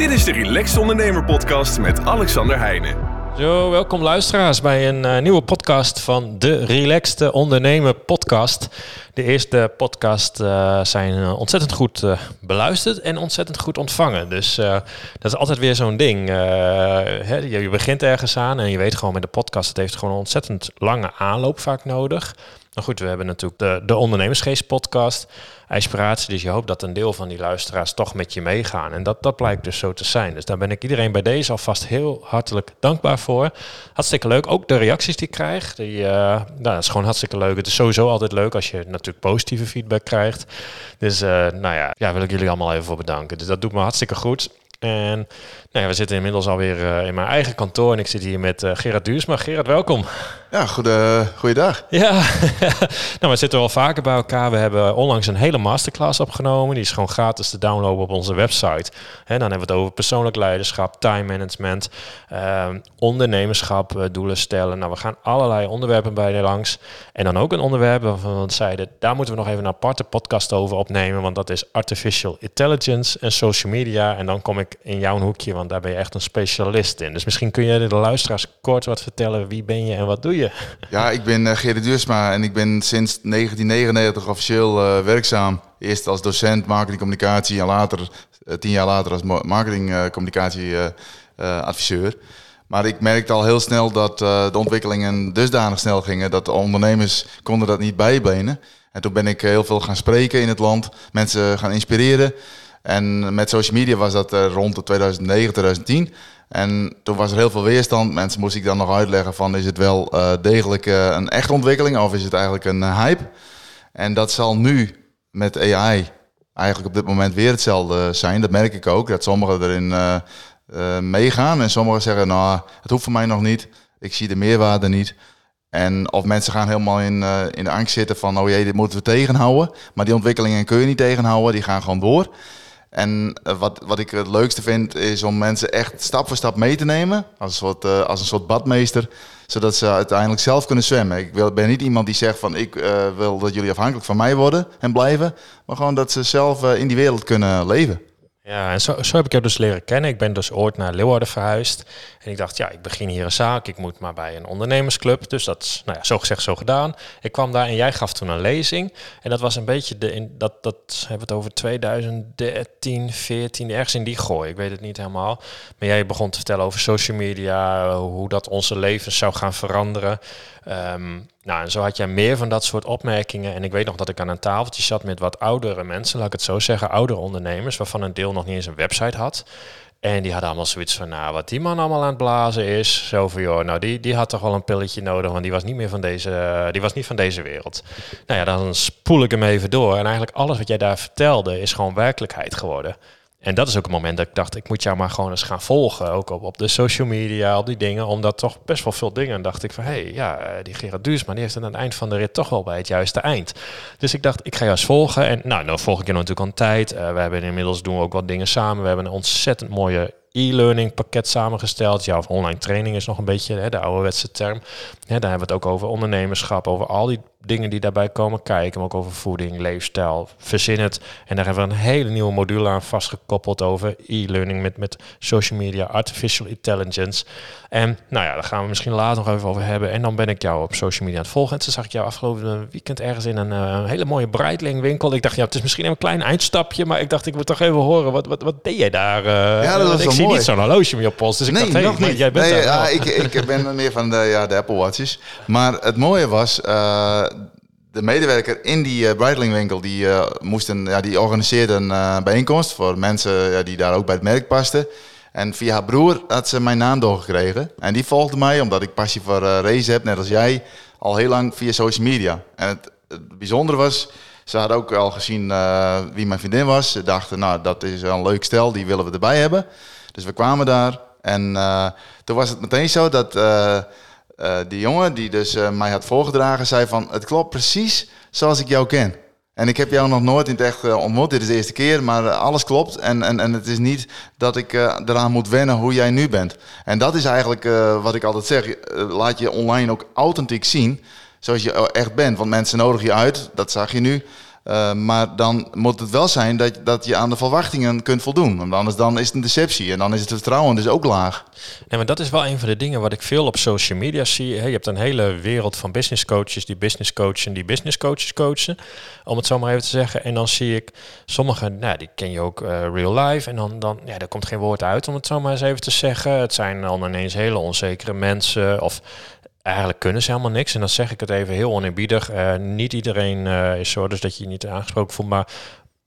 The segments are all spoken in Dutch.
Dit is de Relaxed Ondernemer Podcast met Alexander Heijnen. Zo, welkom luisteraars bij een eh, nieuwe podcast van de Relaxed Ondernemer Podcast. De eerste podcast uh, zijn uh, ontzettend goed beluisterd en ontzettend goed ontvangen. Dus dat is altijd weer zo'n ding. Je, begint ergens aan en je weet gewoon met de podcast, het heeft gewoon een ontzettend lange aanloop vaak nodig. Nou goed, we hebben natuurlijk de, de Ondernemersgeest podcast, inspiratie. Dus je hoopt dat een deel van die luisteraars toch met je meegaan. En dat, dat blijkt dus zo te zijn. Dus daar ben ik iedereen bij deze alvast heel hartelijk dankbaar voor. Hartstikke leuk. Ook de reacties die ik krijg. Die, uh, nou, dat is gewoon hartstikke leuk. Het is sowieso altijd leuk als je natuurlijk positieve feedback krijgt. Dus uh, nou ja, ja, wil ik jullie allemaal even voor bedanken. Dus dat doet me hartstikke goed. En nou ja, we zitten inmiddels alweer uh, in mijn eigen kantoor en ik zit hier met uh, Gerard Duursma. Gerard, welkom. Ja, goede, goeiedag. Ja, nou, we zitten wel vaker bij elkaar. We hebben onlangs een hele masterclass opgenomen. Die is gewoon gratis te downloaden op onze website. En dan hebben we het over persoonlijk leiderschap, time management, uh, ondernemerschap, uh, doelen stellen. Nou, we gaan allerlei onderwerpen bij je langs. En dan ook een onderwerp waarvan we zeiden, daar moeten we nog even een aparte podcast over opnemen. Want dat is artificial intelligence en social media. En dan kom ik in jouw hoekje, want daar ben je echt een specialist in. Dus misschien kun je de luisteraars kort wat vertellen. Wie ben je en wat doe je? Ja, ik ben uh, Gerrit Duursma en ik ben sinds 1999 officieel uh, werkzaam. Eerst als docent marketingcommunicatie en later, uh, tien jaar later als marketingcommunicatieadviseur. Maar ik merkte al heel snel dat de ontwikkelingen dusdanig snel gingen dat de ondernemers konden dat niet bijbenen. En toen ben ik heel veel gaan spreken in het land, mensen gaan inspireren. En met social media was dat rond de 2009, 2010. En toen was er heel veel weerstand. Mensen moest ik dan nog uitleggen van is het wel uh, degelijk uh, een echte ontwikkeling of is het eigenlijk een hype? En dat zal nu met AI eigenlijk op dit moment weer hetzelfde zijn. Dat merk ik ook, dat sommigen erin meegaan en sommigen zeggen nou het hoeft voor mij nog niet. Ik zie de meerwaarde niet. En of mensen gaan helemaal in, in de angst zitten van oh jee, dit moeten we tegenhouden. Maar die ontwikkelingen kun je niet tegenhouden, die gaan gewoon door. En uh, wat, wat ik het leukste vind, is om mensen echt stap voor stap mee te nemen. Als een soort, uh, als een soort badmeester. Zodat ze uiteindelijk zelf kunnen zwemmen. Ik wil, ben niet iemand die zegt van ik uh, wil dat jullie afhankelijk van mij worden en blijven. Maar gewoon dat ze zelf in die wereld kunnen leven. Ja, en zo, zo heb ik jou dus leren kennen. Ik ben dus ooit naar Leeuwarden verhuisd. En ik dacht, ja, ik begin hier een zaak. Ik moet maar bij een ondernemersclub. Dus dat is, nou ja, zo gezegd, zo gedaan. Ik kwam daar en jij gaf toen een lezing. En dat was een beetje de, in, dat, dat hebben we het over 2013, 14, ergens in die gooi. Ik weet het niet helemaal. Maar jij begon te vertellen over social media, hoe dat onze levens zou gaan veranderen. Um, nou, en zo had jij meer van dat soort opmerkingen. En ik weet nog dat ik aan een tafeltje zat met wat oudere mensen, laat ik het zo zeggen, oudere ondernemers, waarvan een deel nog niet eens een website had. En die hadden allemaal zoiets van, nou, wat die man allemaal aan het blazen is. Zo van, joh, nou, die, die had toch wel een pilletje nodig, want die was niet meer van deze, die was niet van deze wereld. Nou ja, dan spoel ik hem even door. En eigenlijk alles wat jij daar vertelde is gewoon werkelijkheid geworden. En dat is ook het moment dat ik dacht, ik moet jou maar gewoon eens gaan volgen. Ook op, op de social media, op die dingen. Omdat toch best wel veel dingen. En dacht ik van, hé, hey, ja, die Gerard Duursma, die heeft aan het eind van de rit toch wel bij het juiste eind. Dus ik dacht, ik ga jou eens volgen. En nou, dan volg ik je natuurlijk al tijd. Uh, we hebben inmiddels doen we ook wat dingen samen. We hebben een ontzettend mooie e-learning pakket samengesteld. Ja, online training is nog een beetje hè, de ouderwetse term. Ja, daar hebben we het ook over ondernemerschap, over al die dingen die daarbij komen kijken, maar ook over voeding, leefstijl, verzin het. En daar hebben we een hele nieuwe module aan vastgekoppeld over e-learning met, met social media, artificial intelligence. En nou ja, daar gaan we misschien later nog even over hebben. En dan ben ik jou op social media aan het volgen. En toen zag ik jou afgelopen weekend ergens in een uh, hele mooie Breitling winkel. Ik dacht, ja, het is misschien een klein eindstapje, maar ik dacht, ik moet toch even horen, wat, wat, wat deed jij daar? Uh, ja, dat was ik zie mooi. niet zo'n horloge meer op post, dus ik nee, dacht, hey, nog niet. jij bent nee, daar ja, ik, ik ben meer van de, ja, de Apple Watches. Maar het mooie was, uh, de medewerker in die uh, die, uh, moesten, ja, die organiseerde een uh, bijeenkomst voor mensen ja, die daar ook bij het merk pasten. En via haar broer had ze mijn naam doorgekregen. En die volgde mij, omdat ik passie voor race heb, net als jij, al heel lang via social media. En het, het bijzondere was, ze had ook al gezien wie mijn vriendin was. Ze dachten, nou, dat is een leuk stel, die willen we erbij hebben. Dus we kwamen daar. En toen was het meteen zo dat... Uh, die jongen die dus uh, mij had voorgedragen, zei van het klopt precies zoals ik jou ken. En ik heb jou nog nooit in het echt uh, ontmoet, dit is de eerste keer, maar alles klopt. En, en, en het is niet dat ik eraan moet wennen hoe jij nu bent. En dat is eigenlijk wat ik altijd zeg, laat je online ook authentiek zien zoals je echt bent. Want mensen nodigen je uit, dat zag je nu. Uh, maar dan moet het wel zijn dat, dat je aan de verwachtingen kunt voldoen. Want anders dan is het een deceptie en dan is het vertrouwen dus ook laag. Nee, maar dat is wel een van de dingen wat ik veel op social media zie. Je hebt een hele wereld van business coaches die business coachen, die business coaches coachen. Om het zo maar even te zeggen. En dan zie ik sommigen, nou, die ken je ook uh, real life. En dan, dan, ja, daar komt geen woord uit om het zo maar eens even te zeggen. Het zijn dan ineens hele onzekere mensen. Of eigenlijk kunnen ze helemaal niks. En dan zeg ik het even heel oneerbiedig. Uh, niet iedereen uh, is zo, dus dat je je niet aangesproken voelt. Maar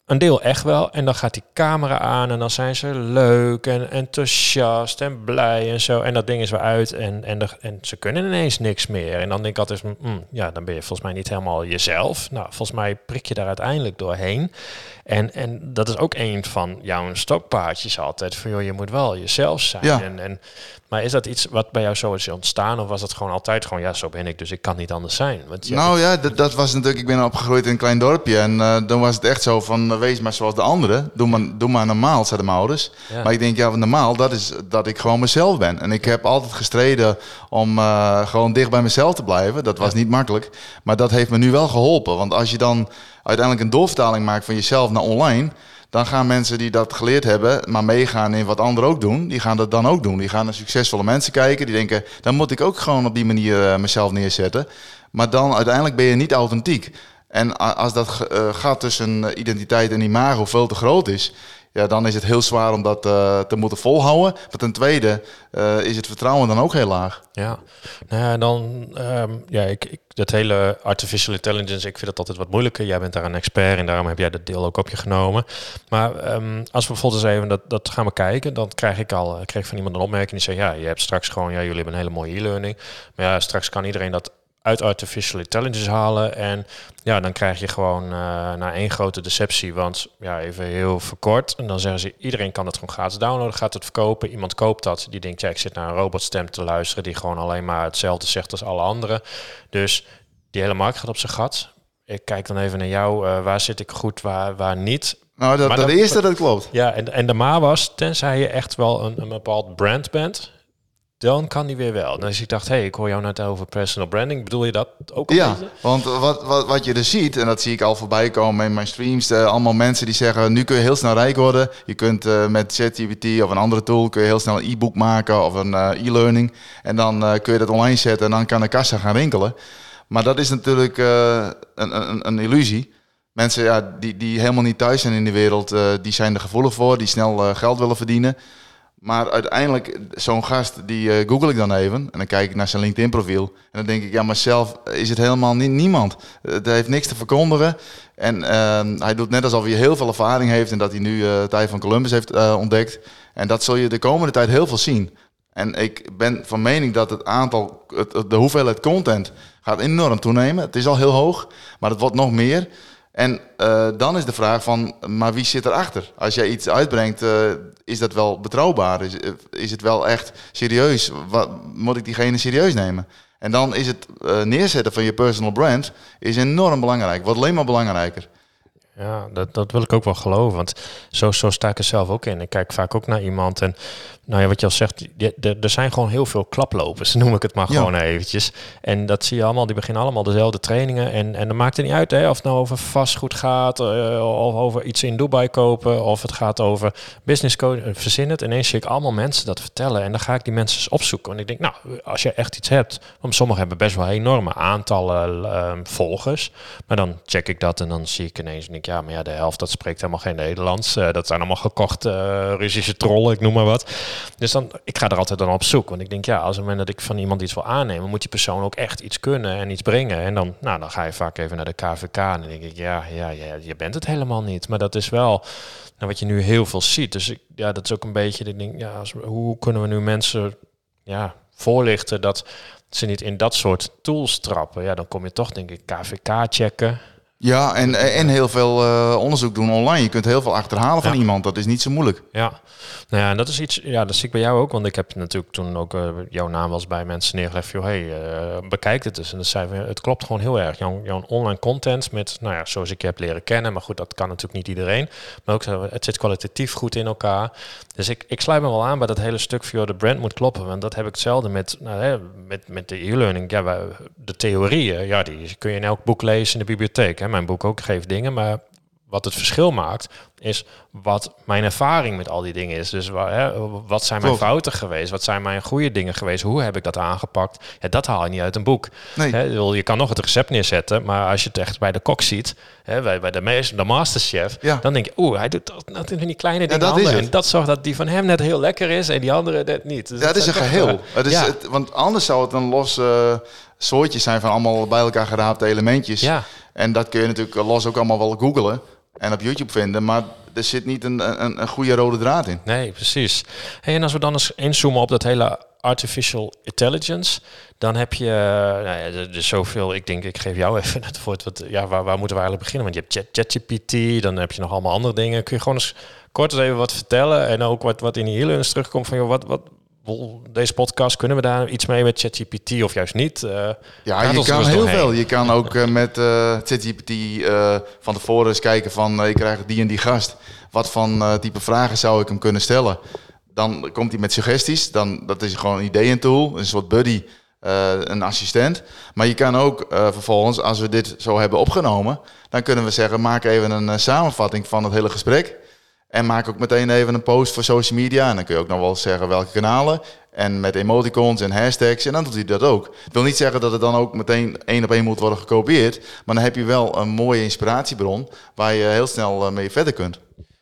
een deel echt wel. En dan gaat die camera aan en dan zijn ze leuk en enthousiast en blij en zo. En dat ding is weer uit en, en, de, en ze kunnen ineens niks meer. En dan denk ik altijd, mm, ja, dan ben je volgens mij niet helemaal jezelf. Nou, volgens mij prik je daar uiteindelijk doorheen. En, en dat is ook een van jouw stokpaardjes altijd. Van joh, je moet wel jezelf zijn. Ja. En, en, maar is dat iets wat bij jou zo is ontstaan? Of was dat gewoon altijd gewoon, ja, zo ben ik, dus ik kan niet anders zijn? Want nou ja, dat, dat was natuurlijk, ik ben opgegroeid in een klein dorpje. En uh, dan was het echt zo van, uh, wees maar zoals de anderen. Doe maar, doe maar normaal, zeiden mijn ouders. Ja. Maar ik denk, ja, normaal, dat is dat ik gewoon mezelf ben. En ik heb altijd gestreden om uh, gewoon dicht bij mezelf te blijven. Dat was Ja. niet makkelijk. Maar dat heeft me nu wel geholpen. Want als je dan uiteindelijk een doorvertaling maakt van jezelf naar online... Dan gaan mensen die dat geleerd hebben, maar meegaan in wat anderen ook doen, die gaan dat dan ook doen. Die gaan naar succesvolle mensen kijken, die denken, dan moet ik ook gewoon op die manier eh, mezelf neerzetten. Maar dan uiteindelijk ben je niet authentiek. En als dat ge- eh, tussen eh, identiteit en imago veel te groot is, ja, dan is het heel zwaar om dat eh, te moeten volhouden. Maar ten tweede eh, is het vertrouwen dan ook heel laag. Ja, nou ja, dan, ehm, ja, ik, ik, dat hele artificial intelligence, ik vind dat altijd wat moeilijker. Jij bent daar een expert en daarom heb jij dat deel ook op je genomen. Maar ehm, als we bijvoorbeeld eens even dat, dat gaan bekijken, dan krijg ik al, ik kreeg van iemand een opmerking die zei, ja, je hebt straks gewoon, ja, jullie hebben een hele mooie e-learning. Maar ja, straks kan iedereen dat uit artificial intelligence halen. En ja, dan krijg je gewoon uh, naar één grote deceptie. Want ja, even heel verkort. En dan zeggen ze, iedereen kan het gewoon gratis downloaden, gaat het verkopen. Iemand koopt dat, die denkt, ja, ik zit naar een robotstem te luisteren... die gewoon alleen maar hetzelfde zegt als alle anderen. Dus die hele markt gaat op zijn gat. Ik kijk dan even naar jou, uh, waar zit ik goed, waar, waar niet... Nou, dat, Maar dat dat- eerste, dat klopt. Ja, en, en de maar was, tenzij je echt wel een, een bepaald brand bent, dan kan die weer wel. Dus ik dacht, hé, hey, ik hoor jou net over personal branding. Bedoel je dat ook een Ja, beetje? want wat, wat, wat je dus ziet, en dat zie ik al voorbij komen in mijn streams, eh, allemaal mensen die zeggen, nu kun je heel snel rijk worden. Je kunt eh, met ChatGPT of een andere tool, kun je heel snel een e-book maken of een eh, e-learning. En dan kun je dat online zetten en dan kan de kassa gaan rinkelen. Maar dat is natuurlijk een, een, een illusie. Mensen ja, die, die helemaal niet thuis zijn in de wereld, die zijn er gevoelig voor, die snel geld willen verdienen. Maar uiteindelijk, zo'n gast, die eh, google ik dan even. En dan kijk ik naar zijn LinkedIn profiel. En dan denk ik, ja, maar zelf is het helemaal niemand. Het heeft niks te verkondigen. En ehm, hij doet net alsof hij heel veel ervaring heeft. En dat hij nu eh, ei van Columbus heeft eh, ontdekt. En dat zul je de komende tijd heel veel zien. En ik ben van mening dat het aantal, het- de hoeveelheid content gaat enorm toenemen. Het is al heel hoog, maar het wordt nog meer. En eh, dan is de vraag van, maar wie zit erachter? Als jij iets uitbrengt, eh, is dat wel betrouwbaar? Is, eh, is het wel echt serieus? Wat, moet ik diegene serieus nemen? En dan is het neerzetten van je personal brand is enorm belangrijk. Wordt alleen maar belangrijker. Ja, dat, dat wil ik ook wel geloven. Want zo, zo sta ik er zelf ook in. Ik kijk vaak ook naar iemand. En nou ja, wat je al zegt, er zijn gewoon heel veel klaplopers, noem ik het maar Ja. gewoon eventjes. En dat zie je allemaal, die beginnen allemaal dezelfde trainingen. En, en dan maakt het niet uit hè, of het nou over vastgoed gaat, eh, of over iets in Dubai kopen, of het gaat over business code. eh, Verzin het. Ineens zie ik allemaal mensen dat vertellen. En dan ga ik die mensen eens opzoeken. En ik denk, nou, als je echt iets hebt, want sommigen hebben best wel enorme aantallen eh, volgers. Maar dan check ik dat en dan zie ik ineens, denk ik, ja, maar ja, de helft dat spreekt helemaal geen Nederlands. Eh, dat zijn allemaal gekochte Russische trollen, ik noem maar wat. Dus dan, ik ga er altijd dan op zoek. Want ik denk, ja, als het moment dat ik van iemand iets wil aannemen, moet die persoon ook echt iets kunnen en iets brengen. En dan, nou, dan ga je vaak even naar de KVK en dan denk ik, ja, ja, ja, je bent het helemaal niet. Maar dat is wel nou, wat je nu heel veel ziet. Dus ik, ja, dat is ook een beetje, ik denk, ja, hoe kunnen we nu mensen ja, voorlichten dat ze niet in dat soort tools trappen? Ja, dan kom je toch, denk ik, KVK checken. Ja, en, en heel veel eh, onderzoek doen online. Je kunt heel veel achterhalen van iemand. Dat is niet zo moeilijk. Ja, nou ja, en dat is iets, ja, dat zie ik bij jou ook, want ik heb natuurlijk toen ook eh, jouw naam eens bij mensen neergelegd, joh, hey, eh, bekijk het eens. En dan zeiden we, het klopt gewoon heel erg. Jouw, jouw online content met, nou ja, zoals ik je heb leren kennen, maar goed, dat kan natuurlijk niet iedereen, maar ook, het zit kwalitatief goed in elkaar. Dus ik, ik sluit me wel aan bij dat hele stuk voor de brand moet kloppen, want dat heb ik hetzelfde met, nou, hè, met, met de e-learning. Ja, wij- de theorieën, ja, die kun je in elk boek lezen in de bibliotheek, hè, mijn boek ook geeft dingen, maar wat het verschil maakt, is wat mijn ervaring met al die dingen is. Dus hè, wat zijn mijn Klopt. fouten geweest? Wat zijn mijn goede dingen geweest? Hoe heb ik dat aangepakt? Ja, dat haal je niet uit een boek. Nee. Hè, je kan nog het recept neerzetten, maar als je het echt bij de kok ziet, hè, bij, bij de, meest, de masterchef, Ja. dan denk je, oeh, hij doet dat, dat in die kleine dingen dat anders. het. En dat zorgt dat die van hem net heel lekker is en die andere net niet. Dus Ja, het is een geheel. eh, Het is, ja. het, want anders zou het een los eh, soortje zijn van allemaal bij elkaar geraapte elementjes. Ja. En dat kun je natuurlijk los ook allemaal wel googlen en op YouTube vinden. Maar er zit niet een, een, een goede rode draad in. Nee, precies. En als we dan eens inzoomen op dat hele artificial intelligence, dan heb je, eh, nou ja, er is zoveel. Ik denk, ik geef jou even het woord. Wat, ja, waar, waar moeten we eigenlijk beginnen? Want je hebt Chat- ChatGPT, dan heb je nog allemaal andere dingen. Kun je gewoon eens kort eens even wat vertellen en ook wat, wat in die hele terugkomt van, joh, wat, wat, deze podcast, kunnen we daar iets mee met ChatGPT of juist niet? Eh, Ja, je kan eens heel doorheen. veel. Je kan ook eh, met eh ChatGPT van tevoren eens kijken van ik krijg die en die gast. Wat van type vragen zou ik hem kunnen stellen? Dan komt hij met suggesties. Dan, dat is gewoon een ideeëntool, een soort buddy, een assistent. Maar je kan ook vervolgens, als we dit zo hebben opgenomen, dan kunnen we zeggen maak even een samenvatting van het hele gesprek. En maak ook meteen even een post voor social media. En dan kun je ook nog wel zeggen welke kanalen. En met emoticons en hashtags. En dan doet hij dat ook. Ik wil niet zeggen dat het dan ook meteen één op één moet worden gekopieerd. Maar dan heb je wel een mooie inspiratiebron waar je heel snel eh, mee verder kunt.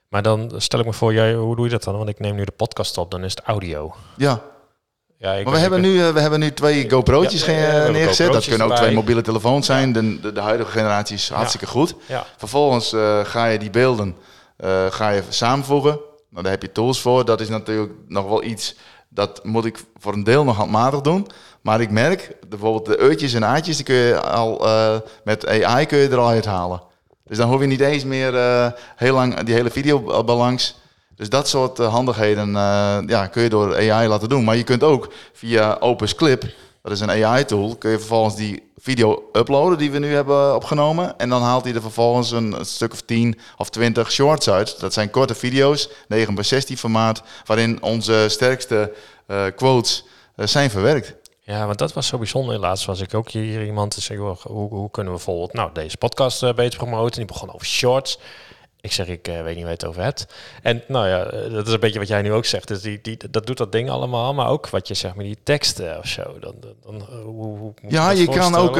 Maar dan stel ik me voor, jij, hoe doe je dat dan? Want ik neem nu de podcast op, dan is het audio. Ja, Ja, ik maar we hebben, nu, eh, we hebben nu twee GoPro'tjes Ja, hebben neergezet. Dat kunnen ook erbij. twee mobiele telefoons zijn. De, de, de huidige generatie is hartstikke goed. Ja. Vervolgens eh, ga je die beelden eh, ga je samenvoegen. Nou, daar heb je tools voor. Dat is natuurlijk nog wel iets dat moet ik voor een deel nog handmatig doen. Maar ik merk bijvoorbeeld de eutjes en aatjes, die kun je al eh, met AI kun je er al uithalen. Dus dan hoef je niet eens meer eh, heel lang die hele video balans. Dus dat soort eh, handigheden eh, ja, kun je door AI laten doen. Maar je kunt ook via Opus Clip, dat is een AI-tool, kun je vervolgens die video uploaden die we nu hebben opgenomen. En dan haalt hij er vervolgens een, stuk of 10 of 20 shorts uit. Dat zijn korte video's, 9 bij 16 formaat, waarin onze sterkste eh, quotes eh, zijn verwerkt. Ja, want dat was zo bijzonder. Laatst was ik ook hier iemand te zeggen, hoe, hoe kunnen we bijvoorbeeld nou, deze podcast eh, beter promoten? Die begon over shorts. Ik zeg, ik eh, weet niet waar je het over hebt. En nou ja, eh, dat is een beetje wat jij nu ook zegt. Dus die, die, dat doet dat ding allemaal, maar ook wat je zegt met die teksten of zo. Dan, dan, eh, hoe, hoe Ja, je kan ook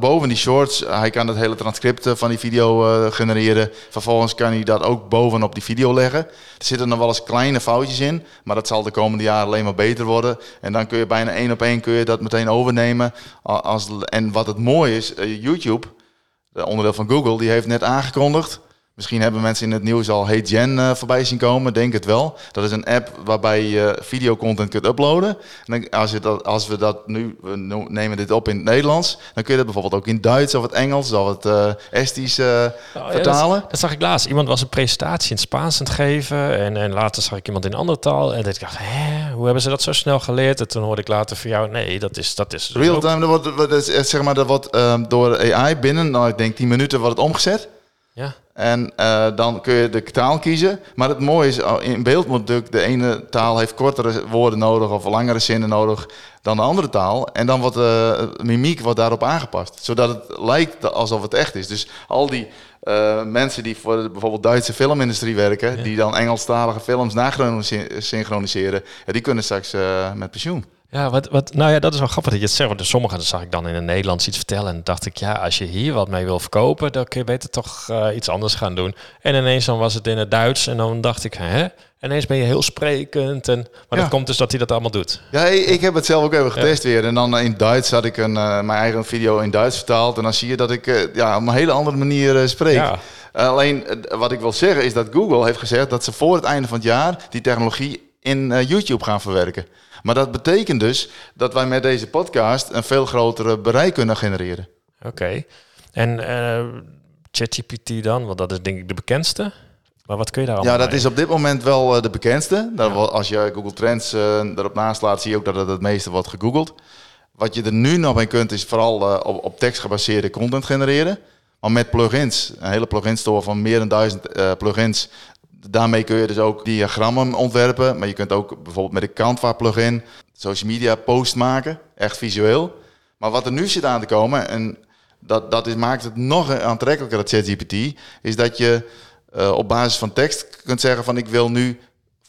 boven die shorts, hij kan het hele transcript van die video genereren. Vervolgens kan hij dat ook bovenop die video leggen. Er zitten nog wel eens kleine foutjes in, maar dat zal de komende jaren alleen maar beter worden. En dan kun je bijna één op één kun je dat meteen overnemen. Als, en wat het mooie is, YouTube, de onderdeel van Google, die heeft net aangekondigd. Misschien hebben mensen in het nieuws al Hey Gen eh, voorbij zien komen, denk het wel. Dat is een app waarbij je videocontent kunt uploaden. En dan, als, je dat, als we dat nu, we nemen dit op in het Nederlands, dan kun je dat bijvoorbeeld ook in Duits of het Engels of het eh Estisch eh, ja, vertalen. dat, dat zag ik laatst. Iemand was een presentatie in het Spaans aan het geven. En, en later zag ik iemand in een andere taal. En ik dacht, hè, hoe hebben ze dat zo snel geleerd? En toen hoorde ik later van jou, nee, dat is... Dat is Real ook- time, dat wordt, dat is, zeg maar, dat wordt ehm, door AI binnen, nou, ik denk 10 minuten wordt het omgezet. Ja. En eh, dan kun je de taal kiezen. Maar het mooie is, oh, in beeld moet natuurlijk de ene taal heeft kortere woorden nodig of langere zinnen nodig dan de andere taal. En dan wordt de mimiek wordt daarop aangepast. Zodat het lijkt alsof het echt is. Dus al die eh, mensen die voor de bijvoorbeeld Duitse filmindustrie werken, Ja. die dan Engelstalige films nasynchroniseren, ja, die kunnen straks eh, met pensioen. Ja, wat, wat, nou ja, dat is wel grappig dat je het zegt. Want sommigen zag ik dan in het Nederlands iets vertellen. En dacht ik, ja, als je hier wat mee wil verkopen, dan kun je beter toch eh, iets anders gaan doen. En ineens dan was het in het Duits. En dan dacht ik, hè? Ineens ben je heel sprekend. En, maar Ja. dat komt dus dat hij dat allemaal doet. Ja, ik heb het zelf ook even getest weer. En dan in Duits had ik een, eh, mijn eigen video in Duits vertaald. En dan zie je dat ik eh, ja, op een hele andere manier spreek. Ja. alleen wat ik wil zeggen is dat Google heeft gezegd dat ze voor het einde van het jaar die technologie in YouTube gaan verwerken. Maar dat betekent dus dat wij met deze podcast een veel grotere bereik kunnen genereren. Oké. En eh ChatGPT dan? Want dat is denk ik de bekendste. Maar wat kun je daar allemaal Ja, dat mee? is op dit moment wel eh, de bekendste. Wel- Als je Google Trends eh, erop naslaat, zie je ook dat het het meeste wordt gegoogeld. Wat je er nu nog mee kunt, is vooral op, op tekst gebaseerde content genereren. Maar met plugins, een hele plugin store van meer dan duizend plugins. Daarmee kun je dus ook diagrammen ontwerpen. Maar je kunt ook bijvoorbeeld met de Canva plugin social media post maken. Echt visueel. Maar wat er nu zit aan te komen, en dat, dat is, maakt het nog aantrekkelijker, dat ChatGPT, is dat je eh, op basis van tekst kunt zeggen van ik wil nu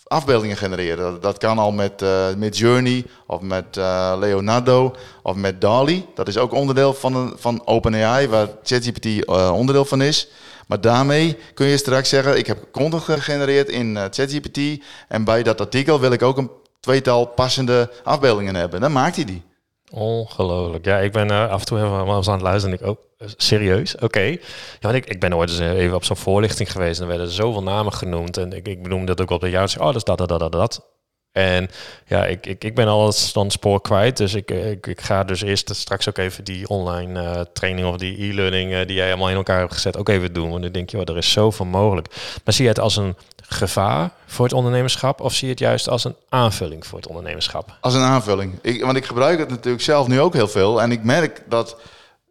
afbeeldingen genereren. Dat, kan al met, uh, met Journey of met uh, Leonardo of met DALI. Dat is ook onderdeel van, van OpenAI, waar ChatGPT onderdeel van is. Maar daarmee kun je straks zeggen, ik heb content gegenereerd in ChatGPT en bij dat artikel wil ik ook een tweetal passende afbeeldingen hebben. Dan maakt hij die. Ongelooflijk. Ja, ik ben uh, af en toe even aan het luisteren en ik ook, oh, serieus? Oké. Ja, ik, ik ben ooit eens even op zo'n voorlichting geweest en er werden zoveel namen genoemd. En ik, ik benoemde dat ook op de juiste. Oh, dat is dat, dat, dat, dat. En ja, ik, ik, ik ben alles dan spoor kwijt. Dus ik, ik, ik ga dus eerst straks ook even die online uh, training of die e-learning uh, die jij allemaal in elkaar hebt gezet ook even doen. Want dan denk je, er is zoveel mogelijk. Maar zie je het als een gevaar voor het ondernemerschap of zie je het juist als een aanvulling voor het ondernemerschap? Als een aanvulling. Ik, want ik gebruik het natuurlijk zelf nu ook heel veel. En ik merk dat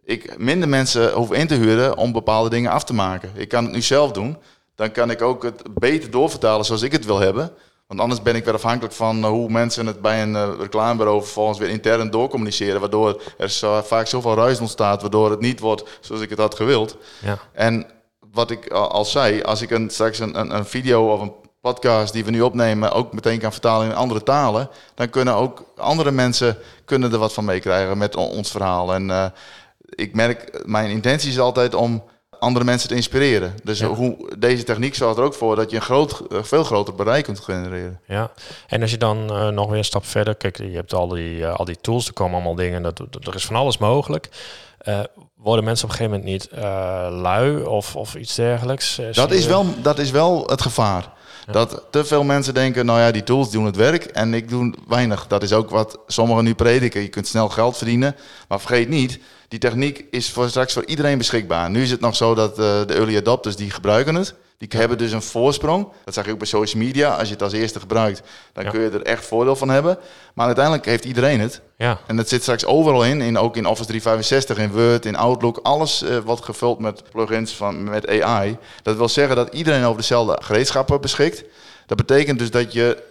ik minder mensen hoef in te huren om bepaalde dingen af te maken. Ik kan het nu zelf doen. Dan kan ik ook het beter doorvertalen zoals ik het wil hebben. Want anders ben ik weer afhankelijk van eh, hoe mensen het bij een uh, reclamebureau vervolgens weer intern doorcommuniceren. Waardoor er zo, vaak zoveel ruis ontstaat, waardoor het niet wordt zoals ik het had gewild. Ja. En wat ik al zei, als ik een, straks een, een, een, video of een podcast die we nu opnemen ook meteen kan vertalen in andere talen, dan kunnen ook andere mensen kunnen er wat van meekrijgen met ons verhaal. En uh, ik merk, mijn intentie is altijd om andere mensen te inspireren. Dus hoe, deze techniek zorgt er ook voor dat je een groot, veel groter bereik kunt genereren. Ja, en als je dan uh, nog weer een stap verder, kijk, je hebt al die, uh, al die tools, er komen allemaal dingen, dat, dat, er is van alles mogelijk. Uh, worden mensen op een gegeven moment niet lui of, of iets dergelijks? dat, is wel, dat is wel het gevaar. Dat te veel mensen denken, nou ja, die tools doen het werk en ik doe weinig. Dat is ook wat sommigen nu prediken. Je kunt snel geld verdienen, maar vergeet niet, die techniek is voor straks voor iedereen beschikbaar. Nu is het nog zo dat uh, de early adopters die gebruiken het. Die hebben dus een voorsprong. Dat zag je ook bij social media. Als je het als eerste gebruikt, dan kun je er echt voordeel van hebben. Maar uiteindelijk heeft iedereen het. Ja. En dat zit straks overal in, in. Ook in Office 365, in Word, in Outlook. Alles uh, wat gevuld met plugins van, met AI. Dat wil zeggen dat iedereen over dezelfde gereedschappen beschikt. Dat betekent dus dat je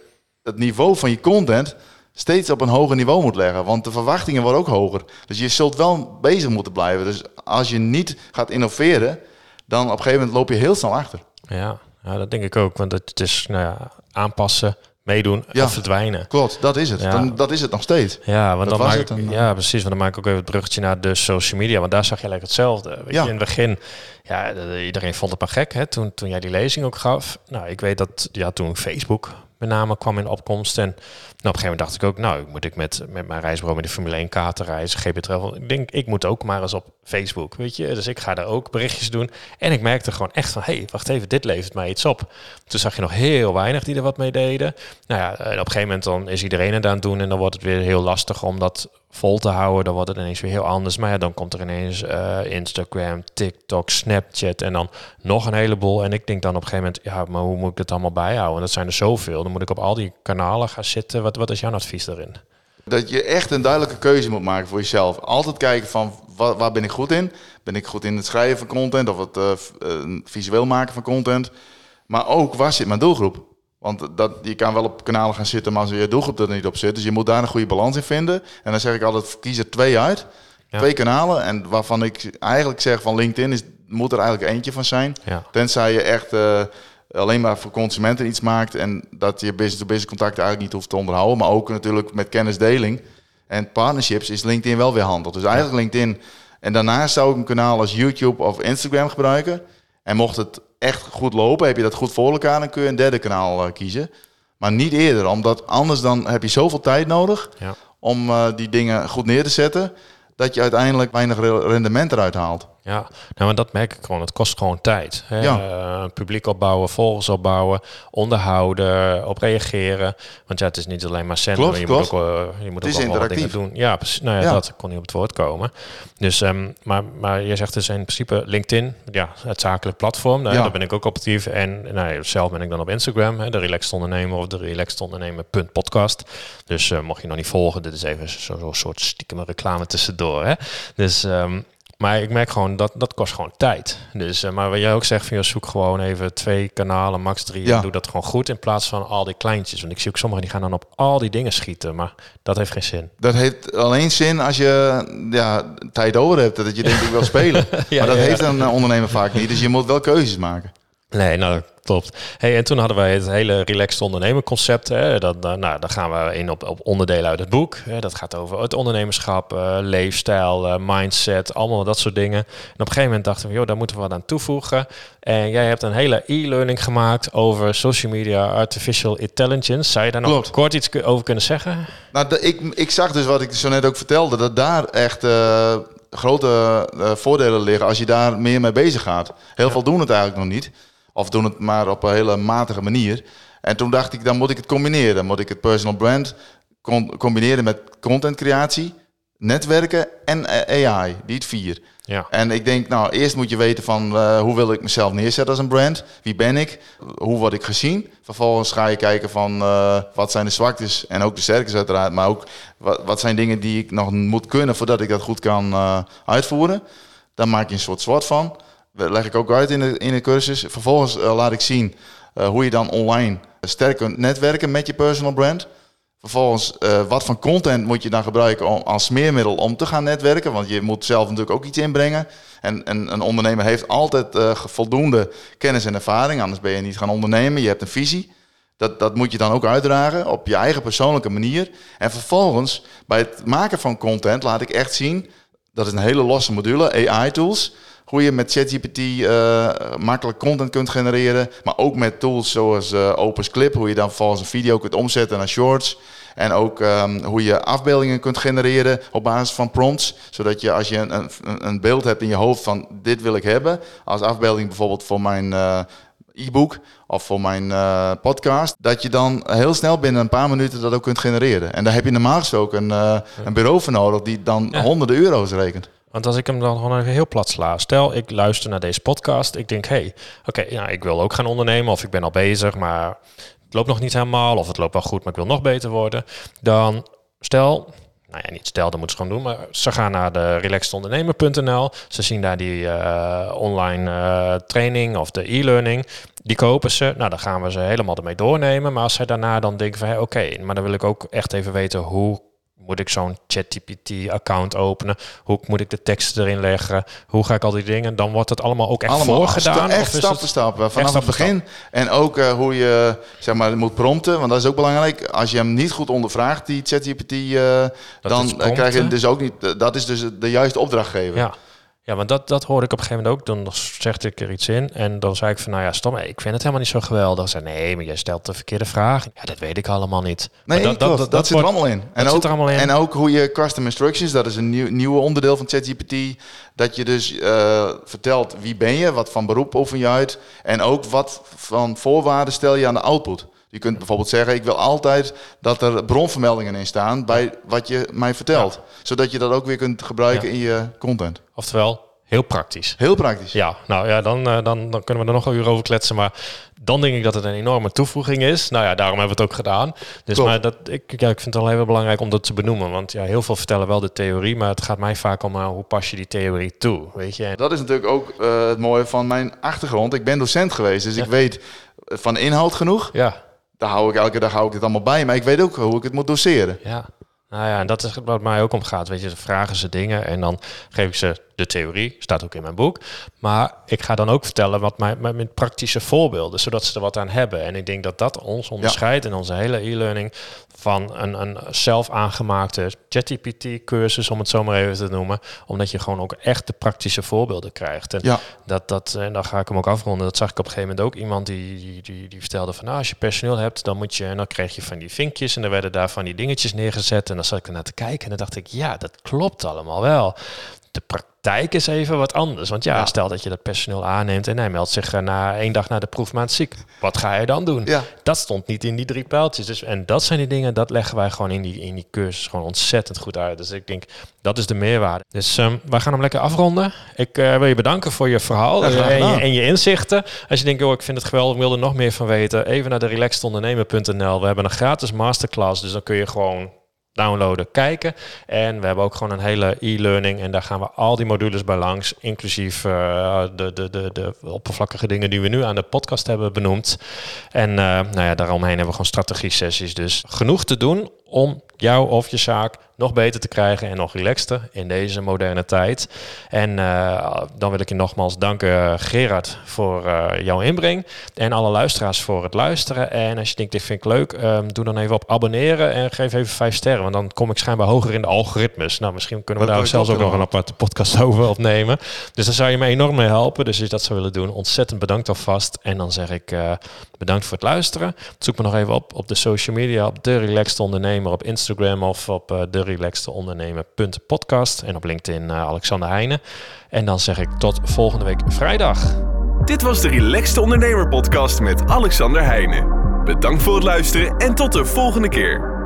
het niveau van je content steeds op een hoger niveau moet leggen. Want de verwachtingen worden ook hoger. Dus je zult wel bezig moeten blijven. Dus als je niet gaat innoveren, dan op een gegeven moment loop je heel snel achter. Ja, ja dat denk ik ook. Want het is nou ja, aanpassen, meedoen ja, of verdwijnen. Klopt, dat is het. Ja. Dan, dat is het nog steeds. Ja, want dan maak ik, dan, ja, precies. Want dan maak ik ook even het bruggetje naar de social media. Want daar zag je eigenlijk hetzelfde. Weet ja. je, in het begin, ja, iedereen vond het maar gek. Hè? Toen, toen jij die lezing ook gaf. Nou, ik weet dat ja, toen Facebook met name kwam in opkomst. En nou, op een gegeven moment dacht ik ook, nou, moet ik met, met mijn reisbureau met de Formule 1 kaarten reizen, GP Travel. Ik denk, ik moet ook maar eens op Facebook, weet je. Dus ik ga daar ook berichtjes doen. En ik merkte gewoon echt van, hé, hey, wacht even, dit levert mij iets op. Toen zag je nog heel weinig die er wat mee deden. Nou ja, op een gegeven moment dan is iedereen het aan het doen en dan wordt het weer heel lastig om dat vol te houden, dan wordt het ineens weer heel anders. Maar ja, dan komt er ineens uh, Instagram, TikTok, Snapchat en dan nog een heleboel. En ik denk dan op een gegeven moment, ja, maar hoe moet ik dat allemaal bijhouden? Dat zijn er zoveel. Dan moet ik op al die kanalen gaan zitten. Wat, wat is jouw advies daarin? Dat je echt een duidelijke keuze moet maken voor jezelf. Altijd kijken van waar, waar ben ik goed in? Ben ik goed in het schrijven van content of het uh, visueel maken van content? Maar ook waar zit mijn doelgroep? Want dat, je kan wel op kanalen gaan zitten, maar als je doelgroep er niet op zit. Dus je moet daar een goede balans in vinden. En dan zeg ik altijd, kies er twee uit. Twee kanalen. En waarvan ik eigenlijk zeg van LinkedIn is, moet er eigenlijk eentje van zijn. Ja. Tenzij je echt uh, alleen maar voor consumenten iets maakt. En dat je business-to-business contacten eigenlijk niet hoeft te onderhouden. Maar ook natuurlijk met kennisdeling en partnerships is LinkedIn wel weer handig. Dus eigenlijk LinkedIn. En daarnaast zou ik een kanaal als YouTube of Instagram gebruiken. En mocht het echt goed lopen, heb je dat goed voor elkaar, dan kun je een derde kanaal uh, kiezen. Maar niet eerder, omdat anders dan heb je zoveel tijd nodig ja. om uh, die dingen goed neer te zetten, dat je uiteindelijk weinig rendement eruit haalt. Ja, nou, maar dat merk ik gewoon. Het kost gewoon tijd. Hè? Ja. Uh, publiek opbouwen, volgers opbouwen, onderhouden, op reageren. Want ja, het is niet alleen maar centen, maar je moet ook, uh, je moet ook wel dingen doen. Ja, nou ja, ja, dat kon niet op het woord komen. Dus, um, maar, maar je zegt dus in principe LinkedIn, ja, het zakelijk platform. Daar, ja. daar ben ik ook op actief. En nou, zelf ben ik dan op Instagram, hè, de Relaxed Ondernemer of de Relaxed Ondernemer podcast. Dus uh, mocht je nog niet volgen, dit is even zo'n zo soort stiekem reclame tussendoor. Hè? Dus um, Maar ik merk gewoon dat dat kost gewoon tijd. Dus, uh, maar wat jij ook zegt, van, je zoek gewoon even twee kanalen, max drie. Ja. En doe dat gewoon goed in plaats van al die kleintjes. Want ik zie ook sommigen die gaan dan op al die dingen schieten. Maar dat heeft geen zin. Dat heeft alleen zin als je ja, tijd over hebt. Dat je denkt, ik wil spelen. Ja, maar dat ja, heeft een eh, ondernemer vaak niet. Dus je moet wel keuzes maken. Nee, nou dat klopt. Hey, en toen hadden wij het hele relaxed ondernemen concept. Hè. Dat, nou, daar gaan we in op, op onderdelen uit het boek. Hè. Dat gaat over het ondernemerschap, eh, leefstijl, eh, mindset, allemaal dat soort dingen. En op een gegeven moment dachten we, joh, daar moeten we wat aan toevoegen. En jij hebt een hele e-learning gemaakt over social media, artificial intelligence. Zou je daar nog Klopt. kort iets over kunnen zeggen? Nou, de- ik, ik zag dus wat ik zo net ook vertelde. Dat daar echt eh, grote voordelen liggen als je daar meer mee bezig gaat. Heel veel doen het eigenlijk nog niet. Of doen het maar op een hele matige manier. En toen dacht ik, dan moet ik het combineren. Dan moet ik het personal brand combineren met content creatie, netwerken en eh, AI. Die het vier. Ja. En ik denk, nou, eerst moet je weten van eh, hoe wil ik mezelf neerzetten als een brand? Wie ben ik? Hoe word ik gezien? Vervolgens ga je kijken van eh, wat zijn de zwaktes en ook de sterktes uiteraard. Maar ook wat, wat zijn dingen die ik nog moet kunnen voordat ik dat goed kan uitvoeren. Daar maak je een soort SWOT van. Leg ik ook uit in de, in de cursus. Vervolgens eh, laat ik zien eh, hoe je dan online sterk kunt netwerken met je personal brand. Vervolgens, eh, wat voor content moet je dan gebruiken als smeermiddel om te gaan netwerken? Want je moet zelf natuurlijk ook iets inbrengen. En, en een ondernemer heeft altijd eh, voldoende kennis en ervaring, anders ben je niet gaan ondernemen. Je hebt een visie. Dat, dat moet je dan ook uitdragen op je eigen persoonlijke manier. En vervolgens, bij het maken van content, laat ik echt zien, dat is een hele losse module, AI-tools. Hoe je met ChatGPT eh, makkelijk content kunt genereren. Maar ook met tools zoals Opus Clip, hoe je dan vervolgens een video kunt omzetten naar shorts. En ook ehm, hoe je afbeeldingen kunt genereren op basis van prompts. Zodat je als je een, een, een beeld hebt in je hoofd van dit wil ik hebben. Als afbeelding bijvoorbeeld voor mijn eh, e-book of voor mijn podcast. Dat je dan heel snel binnen een paar minuten dat ook kunt genereren. En daar heb je normaal gesproken een, een bureau voor nodig die dan Ja. honderden euro's rekent. Want als ik hem dan gewoon even heel plat sla. Stel, ik luister naar deze podcast. Ik denk, hey, oké, ja, ik wil ook gaan ondernemen. Of ik ben al bezig, maar het loopt nog niet helemaal. Of het loopt wel goed, maar ik wil nog beter worden. Dan stel, nou ja, niet stel, dat moeten ze gewoon doen. Maar ze gaan naar de relaxedondernemer.nl. Ze zien daar die eh, online eh, training of de e-learning. Die kopen ze. Nou, dan gaan we ze helemaal ermee doornemen. Maar als zij daarna dan denken van, hey, oké, maar dan wil ik ook echt even weten hoe moet ik zo'n ChatGPT-account openen? Hoe moet ik de teksten erin leggen? Hoe ga ik al die dingen? Dan wordt het allemaal ook echt Allemaal voorgedaan? echt stap voor stap. Vanaf het begin. En ook eh, hoe je zeg maar, moet prompten. Want dat is ook belangrijk. Als je hem niet goed ondervraagt, die ChatGPT, eh dan krijg je dus ook niet. eh, dat is dus de juiste opdrachtgever. Ja. Ja, want dat, dat hoorde ik op een gegeven moment ook. Dan zegde ik er iets in en dan zei ik van, nou ja, stom, ik vind het helemaal niet zo geweldig. Ze zei, nee, maar jij stelt de verkeerde vraag. Ja, dat weet ik allemaal niet. Nee, Maar dat, dat, zit er allemaal in. En ook, er allemaal in. En ook hoe je custom instructions, dat is een nieuw, nieuwe onderdeel van ChatGPT. Dat je dus eh, vertelt wie ben je, wat van beroep oefen je uit. En ook wat van voorwaarden stel je aan de output. Je kunt bijvoorbeeld zeggen, ik wil altijd dat er bronvermeldingen in staan bij wat je mij vertelt. Zodat je dat ook weer kunt gebruiken Ja. in je content. Oftewel, heel praktisch. Heel praktisch. Ja, nou ja, dan, eh, dan, dan kunnen we er nog een uur over kletsen. Maar dan denk ik dat het een enorme toevoeging is. Nou ja, daarom hebben we het ook gedaan. Dus Klopt. maar dat, ik, ja, ik vind het wel heel belangrijk om dat te benoemen. Want ja, heel veel vertellen wel de theorie. Maar het gaat mij vaak om uh, hoe pas je die theorie toe. Weet je? Dat is natuurlijk ook eh, het mooie van mijn achtergrond. Ik ben docent geweest, dus ik weet van inhoud genoeg. Ja, Daar hou ik elke dag hou ik het allemaal bij. Maar ik weet ook hoe ik het moet doseren. ja. Nou ja, en dat is wat mij ook om gaat. Weet je, dan vragen ze dingen en dan geef ik ze de theorie, staat ook in mijn boek. Maar ik ga dan ook vertellen wat mijn, mijn, mijn praktische voorbeelden, zodat ze er wat aan hebben. En ik denk dat dat ons onderscheidt in onze hele e-learning van een, een zelf aangemaakte ChatGPT-cursus, om het zo maar even te noemen. Omdat je gewoon ook echt de praktische voorbeelden krijgt. En Ja. dat, dat, en dan ga ik hem ook afronden. Dat zag ik op een gegeven moment ook iemand die, die, die, die vertelde van nou, als je personeel hebt, dan moet je, en dan kreeg je van die vinkjes en dan werden daar van die dingetjes neergezet. En dan zat ik ernaar te kijken en dan dacht ik, ja, dat klopt allemaal wel. De praktijk is even wat anders. Want ja, Ja. stel dat je dat personeel aanneemt en hij meldt zich eh, na één dag na de proefmaand ziek. Wat ga je dan doen? Ja. Dat stond niet in die drie pijltjes. Dus, en dat zijn die dingen, dat leggen wij gewoon in die, in die cursus gewoon ontzettend goed uit. Dus ik denk, dat is de meerwaarde. Dus ehm, wij gaan hem lekker afronden. Ik eh, wil je bedanken voor je verhaal Ja, en, je, en je inzichten. Als je denkt, joh, ik vind het geweldig, ik wil er nog meer van weten. Even naar de relaxedondernemer.nl. We hebben een gratis masterclass, dus dan kun je gewoon downloaden, kijken. En we hebben ook gewoon een hele e-learning en daar gaan we al die modules bij langs, inclusief uh, de, de, de, de oppervlakkige dingen die we nu aan de podcast hebben benoemd. En uh, nou ja, daaromheen hebben we gewoon strategie sessies. Dus genoeg te doen om jou of je zaak nog beter te krijgen en nog relaxter in deze moderne tijd. En uh, dan wil ik je nogmaals danken, Gerard, voor uh, jouw inbreng. En alle luisteraars voor het luisteren. En als je denkt, dit vind ik leuk, um, doe dan even op abonneren en geef even vijf sterren. Want dan kom ik schijnbaar hoger in de algoritmes. Nou, misschien kunnen we daar zelfs ook nog een aparte podcast over opnemen. Dus daar zou je me enorm mee helpen. Dus als je dat zou willen doen, ontzettend bedankt alvast. En dan zeg ik uh, bedankt voor het luisteren. Zoek me nog even op op de social media, op De Relaxed Ondernemer, op Instagram of op de relaxte ondernemer.podcast en op LinkedIn uh, Alexander Heijnen. En dan zeg ik tot volgende week vrijdag. Dit was de Relaxed Ondernemer podcast met Alexander Heijnen. Bedankt voor het luisteren en tot de volgende keer.